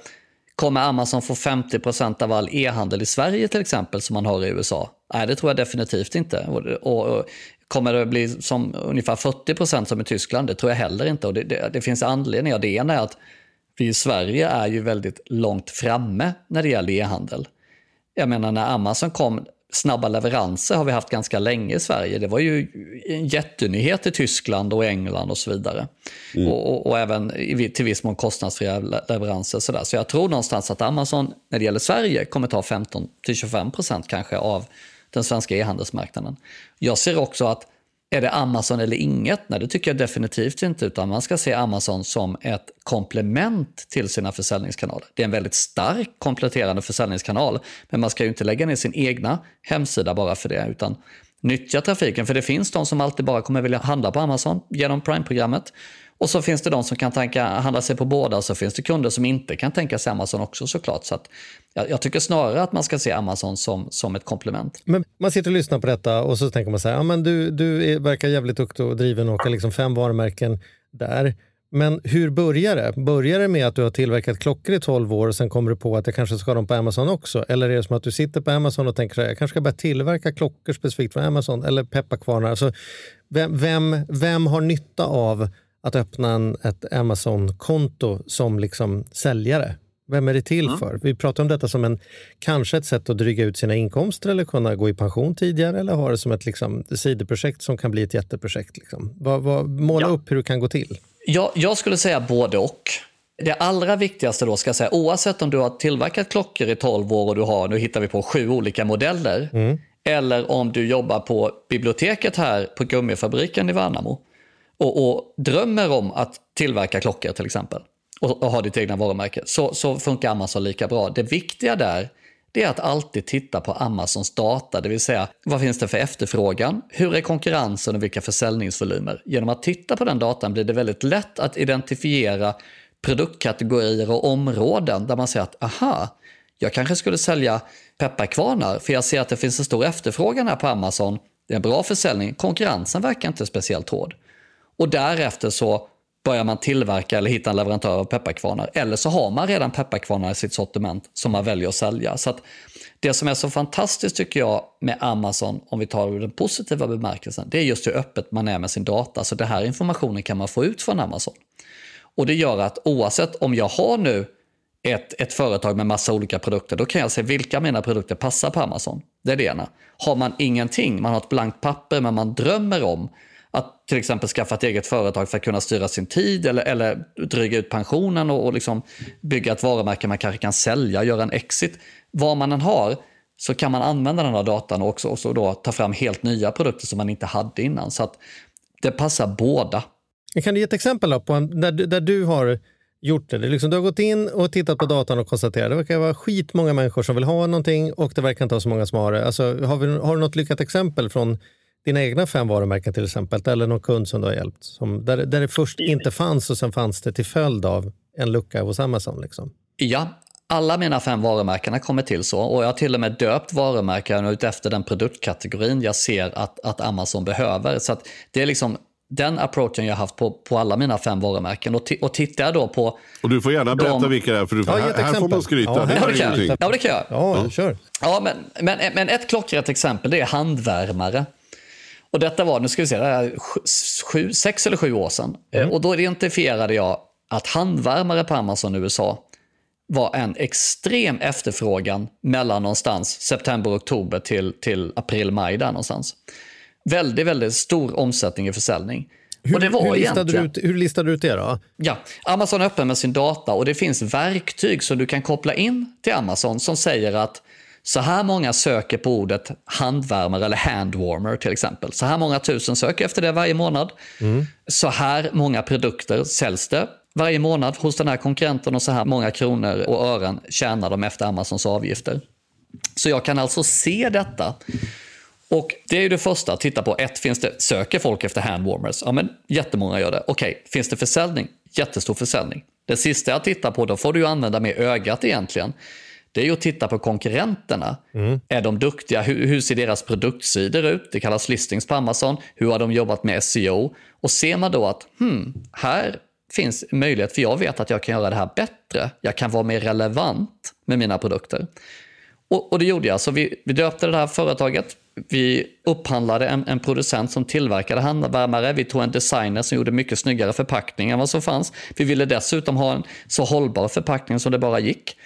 kommer Amazon få 50% av all e-handel i Sverige till exempel som man har i USA? Nej, det tror jag definitivt inte. Och, och, och Kommer det bli som ungefär 40% som i Tyskland? Det tror jag heller inte. Och det, det, det finns anledningar. Det ena är att vi i Sverige är ju väldigt långt framme när det gäller e-handel. Jag menar när Amazon kom, snabba leveranser har vi haft ganska länge i Sverige. Det var ju en jättenyhet i Tyskland och England och så vidare. Mm. Och, och, och, även till viss mån kostnadsfria leveranser. Så, där. så jag tror någonstans att Amazon när det gäller Sverige kommer ta 15-25% kanske av den svenska e-handelsmarknaden. Jag ser också att är det Amazon eller inget? Nej, det tycker jag definitivt inte. Utan man ska se Amazon som ett komplement till sina försäljningskanaler. Det är en väldigt stark kompletterande försäljningskanal. Men man ska ju inte lägga ner sin egna hemsida bara för det. Utan nyttja trafiken. För det finns de som alltid bara kommer vilja handla på Amazon genom Prime-programmet. Och så finns det de som kan tänka handla sig på båda och så finns det kunder som inte kan tänka sig Amazon också såklart. Så att jag, jag tycker snarare att man ska se Amazon som, som ett komplement. Men man sitter och lyssnar på detta och så tänker man så här, ja, men du, du är, verkar jävligt duktig och driven och har liksom fem varumärken där. Men hur börjar det? Börjar det med att du har tillverkat klockor i 12 år och sen kommer du på att jag kanske ska ha dem på Amazon också? Eller är det som att du sitter på Amazon och tänker att jag kanske ska börja tillverka klockor specifikt för Amazon eller pepparkvarnar? Alltså, vem, vem, vem har nytta av att öppna en, ett Amazon-konto som liksom säljare. Vem är det till mm. för? Vi pratar om detta som en, kanske ett sätt att dryga ut sina inkomster eller kunna gå i pension tidigare eller ha det som ett liksom, sidoprojekt som kan bli ett jätteprojekt. Liksom. Vad, vad, måla ja. upp hur det kan gå till. Ja, jag skulle säga både och. Det allra viktigaste då ska jag säga, oavsett om du har tillverkat klockor i 12 år och du har, nu hittar vi på sju olika modeller, mm. eller om du jobbar på biblioteket här på gummifabriken i Värnamo och, och drömmer om att tillverka klockor till exempel och, och ha ditt egna varumärke så, så funkar Amazon lika bra. Det viktiga där det är att alltid titta på Amazons data, det vill säga vad finns det för efterfrågan, hur är konkurrensen och vilka försäljningsvolymer. Genom att titta på den datan blir det väldigt lätt att identifiera produktkategorier och områden där man säger att aha, jag kanske skulle sälja pepparkvarnar för jag ser att det finns en stor efterfrågan här på Amazon. Det är en bra försäljning, konkurrensen verkar inte speciellt hård. Och därefter så börjar man tillverka eller hitta en leverantör av pepparkvarnar. Eller så har man redan pepparkvarnar i sitt sortiment som man väljer att sälja. Så att det som är så fantastiskt tycker jag med Amazon, om vi tar den positiva bemärkelsen, det är just hur öppet man är med sin data. Så den här informationen kan man få ut från Amazon. Och det gör att oavsett om jag har nu ett, ett företag med massa olika produkter, då kan jag se vilka mina produkter passar på Amazon. Det är det ena. Har man ingenting, man har ett blankt papper men man drömmer om att till exempel skaffa ett eget företag för att kunna styra sin tid eller, eller dryga ut pensionen och, och liksom bygga ett varumärke man kanske kan sälja, göra en exit. Vad man än har så kan man använda den här datan och också, också då ta fram helt nya produkter som man inte hade innan. Så att det passar båda. Kan du ge ett exempel på en, där, där du har gjort det? det liksom, du har gått in och tittat på datan och konstaterat att det verkar vara skitmånga människor som vill ha någonting och det verkar inte vara så många som har det. Alltså, har, vi, har du något lyckat exempel från dina egna fem varumärken till exempel, eller någon kund som du har hjälpt? Som, där, där det först inte fanns och sen fanns det till följd av en lucka hos Amazon? Liksom. Ja, alla mina fem varumärken har kommit till så och jag har till och med döpt varumärken utefter den produktkategorin jag ser att, att Amazon behöver. Så det är liksom den approachen jag har haft på, på alla mina fem varumärken. Och, och tittar jag då på... Och du får gärna berätta de... vilka det är, för du får, ja, här, här får man skryta. Ja, det, ja, det kan. Ja, det kan jag. Ja, ja. kör. Ja, men, men, men ett klockrent exempel det är handvärmare. Och detta var, nu ska vi se, det är sju, sex eller sju år sedan. Mm. Och då identifierade jag att handvärmare på Amazon USA var en extrem efterfrågan mellan någonstans september, oktober till, till april, maj där någonstans. Väldigt, väldigt stor omsättning i försäljning. Hur, hur, listade du ut, hur listade du ut det då? Ja, Amazon är öppen med sin data och det finns verktyg som du kan koppla in till Amazon som säger att så här många söker på ordet handvärmare eller handwarmer till exempel. Så här många tusen söker efter det varje månad. Mm. Så här många produkter säljs det varje månad hos den här konkurrenten och så här många kronor och ören tjänar de efter Amazons avgifter. Så jag kan alltså se detta. Och Det är ju det första, titta på. Ett, finns det, söker folk efter handwarmers? Ja, men jättemånga gör det. Okej, finns det försäljning? Jättestor försäljning. Det sista jag tittar på, då får du använda med ögat egentligen. Det är ju att titta på konkurrenterna. Mm. Är de duktiga? Hur, hur, ser deras produktsidor ut? Det kallas listings på Amazon. Hur har de jobbat med SEO? Och ser man då att hmm, här finns möjlighet, för jag vet att jag kan göra det här bättre. Jag kan vara mer relevant med mina produkter. Och, och det gjorde jag. Så vi, vi döpte det här företaget. Vi upphandlade en, en producent som tillverkade handvärmare. Vi tog en designer som gjorde mycket snyggare förpackning än vad som fanns. Vi ville dessutom ha en så hållbar förpackning som det bara gick.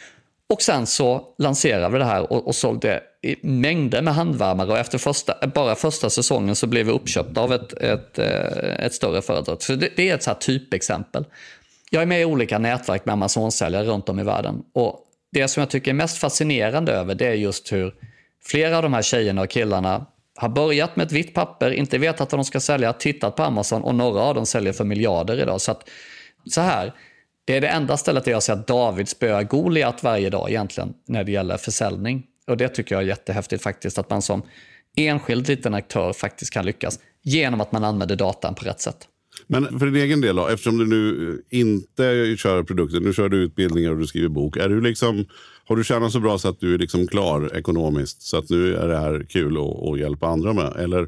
Och sen så lanserade vi det här och, och sålde mängder med handvärmare och efter första, bara första säsongen så blev vi uppköpta av ett, ett, eh, ett större företag. Så det, det är ett så typexempel. Jag är med i olika nätverk med Amazon-säljare runt om i världen. Och det som jag tycker är mest fascinerande över det är just hur flera av de här tjejerna och killarna har börjat med ett vitt papper, inte vetat vad de ska sälja, tittat på Amazon och några av dem säljer för miljarder idag. Så, att, så här, det är det enda stället där jag ser att David spöar Goliat varje dag egentligen när det gäller försäljning. Och det tycker jag är jättehäftigt faktiskt, att man som enskild liten aktör faktiskt kan lyckas genom att man använder datan på rätt sätt. Men för din egen del då, eftersom du nu inte kör produkter, nu kör du utbildningar och du skriver bok. Är du liksom, har du tjänat så bra så att du är liksom klar ekonomiskt så att nu är det här kul att, hjälpa andra med? Eller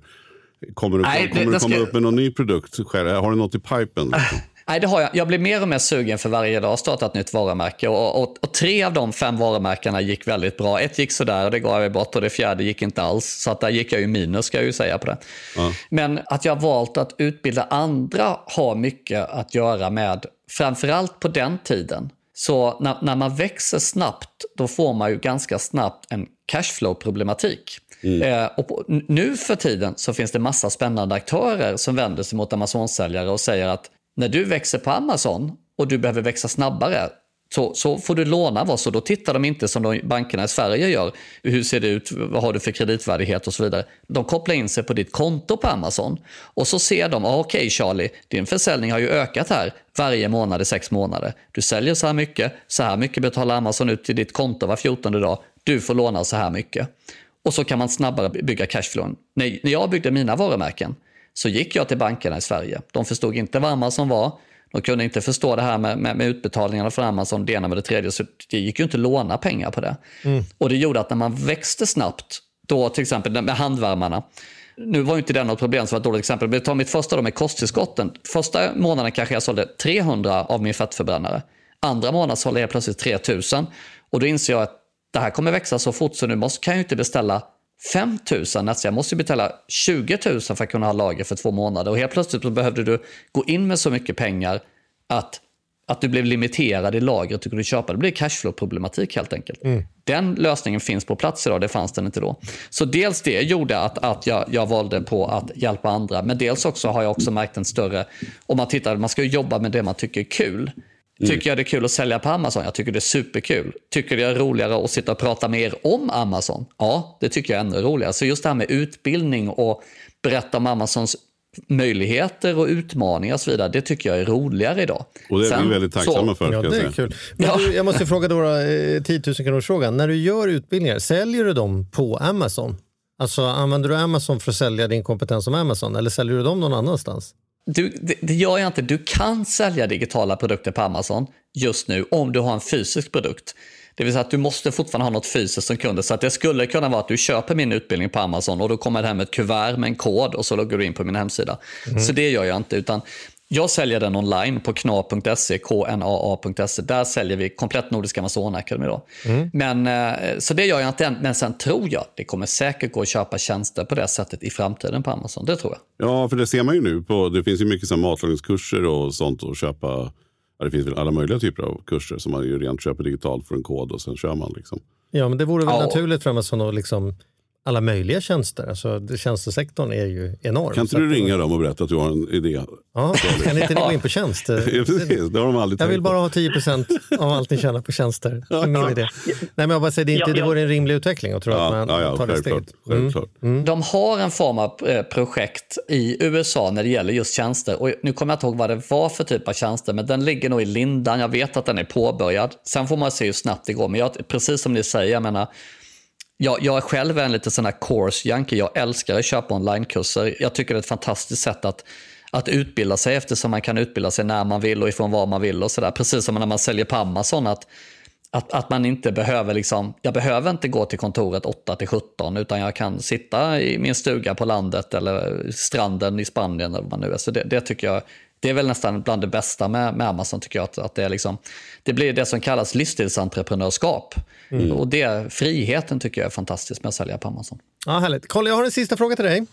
kommer du, Nej, kommer det, du komma ska... upp med någon ny produkt? Har du något i pipen? Liksom? Nej, det har jag. Jag blir mer och mer sugen för varje dag att starta ett nytt varumärke. Och, och, och, tre av de fem varumärkena gick väldigt bra. Ett gick sådär och det gav jag bort och det fjärde gick inte alls. Så att där gick jag ju minus ska jag ju säga på det. Ja. Men att jag valt att utbilda andra har mycket att göra med, framförallt på den tiden. Så när, när man växer snabbt, då får man ju ganska snabbt en cashflow-problematik. Mm. Eh, och på, nu för tiden så finns det massa spännande aktörer som vänder sig mot Amazon-säljare och säger att när du växer på Amazon och du behöver växa snabbare så, så får du låna av oss och då tittar de inte som de bankerna i Sverige gör. Hur ser det ut? Vad har du för kreditvärdighet och så vidare. De kopplar in sig på ditt konto på Amazon och så ser de, ah, okej okay, Charlie, din försäljning har ju ökat här varje månad i sex månader. Du säljer så här mycket, så här mycket betalar Amazon ut till ditt konto var fjortonde dag. Du får låna så här mycket. Och så kan man snabbare bygga cashflow. När, när jag byggde mina varumärken, så gick jag till bankerna i Sverige. De förstod inte vad Amazon var. De kunde inte förstå det här med, med, med utbetalningarna från Amazon, det ena med det tredje. Så det gick ju inte att låna pengar på det. Mm. Och det gjorde att när man växte snabbt, då till exempel med handvärmarna, nu var ju inte det något problem som var ett dåligt exempel, men ta mitt första då med kosttillskotten. Första månaden kanske jag sålde 300 av min fettförbrännare. Andra månaden sålde jag plötsligt 3000. Och då inser jag att det här kommer växa så fort så nu måste, kan jag inte beställa 5 000 nästa. Jag måste betala 20 000 för att kunna ha lager för två månader. Och helt plötsligt så behövde du gå in med så mycket pengar att, att du blev limiterad i lagret du kunde köpa. Det blev cashflow-problematik helt enkelt. Mm. Den lösningen finns på plats idag, det fanns den inte då. Så dels det gjorde att, att jag, jag valde på att hjälpa andra, men dels också har jag också märkt en större, om man tittar, man ska jobba med det man tycker är kul. Mm. Tycker jag det är kul att sälja på Amazon? Jag tycker det är superkul. Tycker det är roligare att sitta och prata med er om Amazon? Ja, det tycker jag är ännu roligare. Så just det här med utbildning och berätta om Amazons möjligheter och utmaningar och så vidare, det tycker jag är roligare idag. Och det är Sen, vi väldigt tacksamma för. Ja, det är kul. Men ja. du, jag måste fråga då, 10 000 kronors frågan. När du gör utbildningar, säljer du dem på Amazon? Alltså använder du Amazon för att sälja din kompetens som Amazon eller säljer du dem någon annanstans? Du, det, det gör jag inte. Du kan sälja digitala produkter på Amazon just nu om du har en fysisk produkt. Det vill säga att du måste fortfarande ha något fysiskt som kund. Så att det skulle kunna vara att du köper min utbildning på Amazon och då kommer det hem ett kuvert med en kod och så loggar du in på min hemsida. Mm. Så det gör jag inte. utan jag säljer den online på kna.se, knaa.se. Där säljer vi komplett Nordisk Amazon Academy. Då. Mm. Men, eh, så det gör jag inte än. Men sen tror jag det kommer säkert gå att köpa tjänster på det sättet i framtiden på Amazon. Det tror jag. Ja, för det ser man ju nu. På, det finns ju mycket som matlagningskurser och sånt att köpa. Det finns väl alla möjliga typer av kurser som man ju rent köper digitalt för en kod och sen kör man. Liksom. Ja, men det vore väl ja. naturligt för Amazon att liksom alla möjliga tjänster. Alltså, tjänstesektorn är ju enorm. Kan inte Så du att- ringa dem och berätta att du har en idé? Ja, kan inte ni gå in på tjänst? Precis, det har de aldrig Jag vill bara ha 10% av allt ni tjänar på tjänster. Det är min idé. Nej, men jag bara säger, det, inte, vore en rimlig utveckling att tro att Ja, man ja, ja, tar det steget. Mm. självklart. De har en form av eh, projekt i USA när det gäller just tjänster. Och nu kommer jag inte ihåg vad det var för typ av tjänster, men den ligger nog i lindan. Jag vet att den är påbörjad. Sen får man se hur snabbt det går. Men jag, precis som ni säger, jag menar, jag, jag är själv en lite sån här course junkie. Jag älskar att köpa onlinekurser. Jag tycker det är ett fantastiskt sätt att, att utbilda sig eftersom man kan utbilda sig när man vill och ifrån var man vill och sådär. Precis som när man säljer på Amazon. Att, att, att man inte behöver liksom, jag behöver inte gå till kontoret 8 till 17 utan jag kan sitta i min stuga på landet eller stranden i Spanien eller vad man nu är. Så det, det tycker jag, det är väl nästan bland det bästa med, med Amazon tycker jag. Att, att det, är liksom, det blir det som kallas livsstilsentreprenörskap. Och det, friheten tycker jag är fantastiskt med att sälja på Amazon. Ja, härligt. Carl, jag har en sista fråga till dig.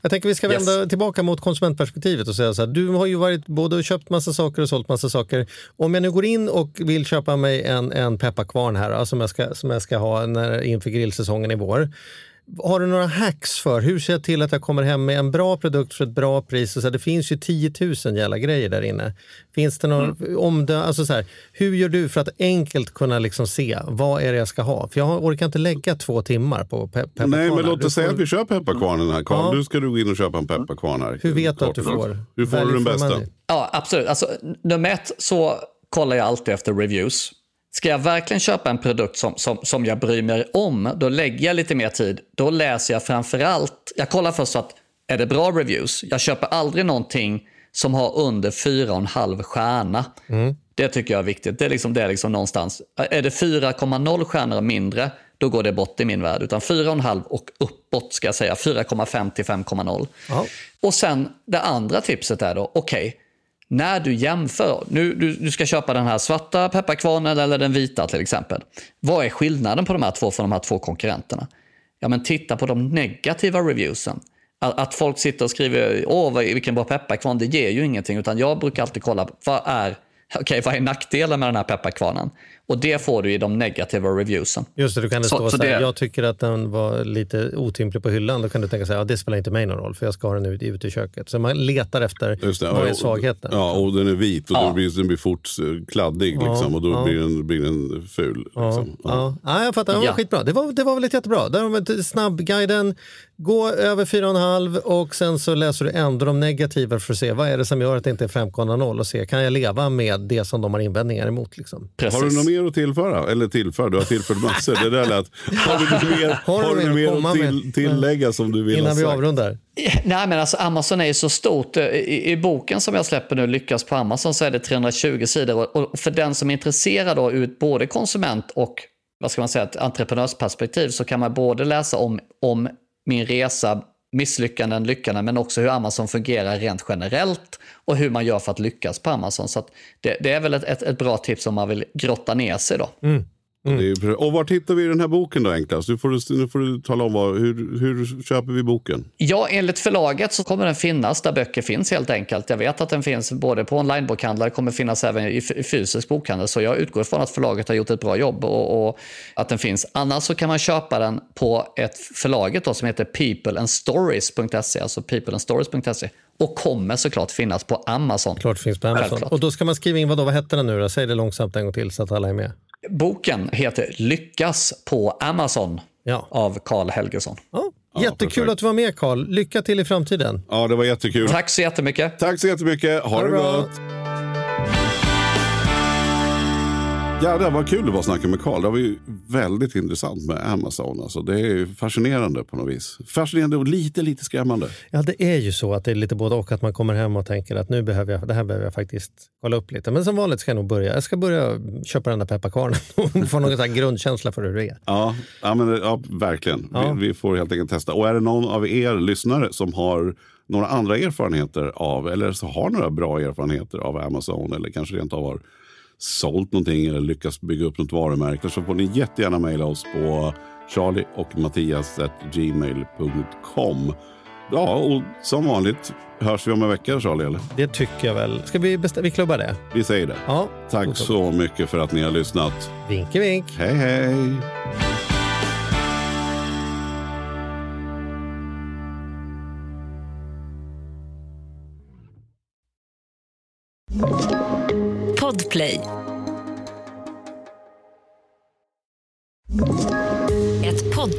Jag tänker vi ska Yes. vända tillbaka mot konsumentperspektivet och säga så här. Du har ju varit både och köpt massa saker och sålt massa saker. Om jag nu går in och vill köpa mig en, en pepparkvarn här ja, som, jag ska, som jag ska ha när, inför grillsäsongen i vår. Har du några hacks för hur ser jag till att jag kommer hem med en bra produkt för ett bra pris? Och så här, det finns ju 10 000 jävla grejer där inne. Finns det någon omdö- alltså så här, Hur gör du för att enkelt kunna liksom se vad är det jag ska ha? För jag har- orkar inte lägga två timmar på pe- pepparkvarnar. Nej, men låt oss säga får- att vi kör pepparkvarnen här. Carl, Ja. du ska du gå in och köpa en pepparkvarn här. Hur vet du att du får? Hur får du den bästa? Ja, absolut. Alltså, nummer ett så kollar jag alltid efter reviews. Ska jag verkligen köpa en produkt som, som, som jag bryr mig om, då lägger jag lite mer tid. Då läser jag framförallt, jag kollar först så att är det bra reviews? Jag köper aldrig någonting som har under 4,5 stjärna. Det tycker jag är viktigt. Det är liksom, det är liksom någonstans. Är det 4,0 stjärnor och mindre, då går det bort i min värld. Utan 4,5 och uppåt ska jag säga. 4,5 till 5,0. Ja. Och sen det andra tipset är då, okej, när du jämför, nu, du, du ska köpa den här svarta pepparkvarnen eller den vita till exempel. Vad är skillnaden på de här två från de här två konkurrenterna? Ja, men titta på de negativa reviewsen. Att, att folk sitter och skriver, åh vilken bra pepparkvarn, det ger ju ingenting. Utan jag brukar alltid kolla, vad är, okej, vad är nackdelen med den här pepparkvarnen? Och det får du i de negativa reviewsen. Just det, du kan det Så- stå så, så här, det- jag tycker att den var lite otymplig på hyllan. Då kan du tänka sig, ja, det spelar inte mig någon roll för jag ska ha den ut, ut i köket. Så man letar efter, Just det, vad är svagheten? Ja, och den är vit och Ja. då blir, den blir fort eh, kladdig liksom, och då ja. blir, den, blir den ful. Liksom. Ja. Ja. Ja, jag fattar. Det var Ja. skitbra. Det var, det var väl ett jättebra. Där har vi snabbguiden. Gå över 4,5 och sen så läser du ändå de negativa för att se vad är det som gör att det inte är 5,0 och se kan jag leva med det som de har invändningar emot. Liksom. Precis. Har du något mer att tillföra? Eller tillföra, du har tillfört massor. Det där lät. Har du något mer, Har du mer mer att till, tillägga som du vill ha Innan vi avrundar. Nej, men alltså Amazon är ju så stort. I, I boken som jag släpper nu, Lyckas på Amazon, så är det 320 sidor. Och- för den som är intresserad då, ur både konsument och vad ska man säga, ett entreprenörsperspektiv så kan man både läsa om, om min resa, misslyckanden, lyckanden, men också hur Amazon fungerar rent generellt och hur man gör för att lyckas på Amazon. Så att det, det är väl ett, ett, ett bra tips om man vill grotta ner sig då. Mm. Det är Och var hittar vi den här boken då enklast? Nu får du, nu får du tala om vad, hur, hur köper vi boken? Ja, enligt förlaget så kommer den finnas där böcker finns helt enkelt. Jag vet att den finns både på onlinebokhandlar, kommer finnas även i fysisk bokhandel. Så jag utgår från att förlaget har gjort ett bra jobb och, och att den finns. Annars så kan man köpa den på ett förlaget då, som heter peopleandstories.se, alltså peopleandstories.se. Och kommer såklart finnas på Amazon. Klart finns på Amazon. Självklart. Och då ska man skriva in, vad, då, vad hette den nu då? Säg det långsamt en gång till så att alla är med. Boken heter Lyckas på Amazon Ja. av Karl Helgesson. Ja. Jättekul perfekt. att du var med Carl. Lycka till i framtiden. Ja, det var jättekul. Tack så jättemycket. Tack så jättemycket. Ha, Ha det det bra. gott. Ja, det var kul det var att snacka med Karl. Det var ju väldigt intressant med Amazon. Alltså, det är ju fascinerande på något vis. Fascinerande och lite, lite skrämmande. Ja, det är ju så att det är lite både och. Att man kommer hem och tänker att nu behöver jag, det här behöver jag faktiskt kolla upp lite. Men som vanligt ska jag nog börja. Jag ska börja köpa den där pepparkvarnen och få någon grundkänsla för hur det är. Ja, ja, men, ja verkligen. Ja. Vi, vi får helt enkelt testa. Och är det någon av er lyssnare som har några andra erfarenheter av, eller så har några bra erfarenheter av Amazon eller kanske rent av har sålt någonting eller lyckats bygga upp något varumärke så får ni jättegärna mejla oss på charlie och mattias.gmail.com. Ja, och som vanligt hörs vi om en vecka Charlie, eller? Det tycker jag väl. Ska vi, vi klubbar det? Vi säger det. Ja. Tack så mycket för att ni har lyssnat. Vinke vink. Hej hej!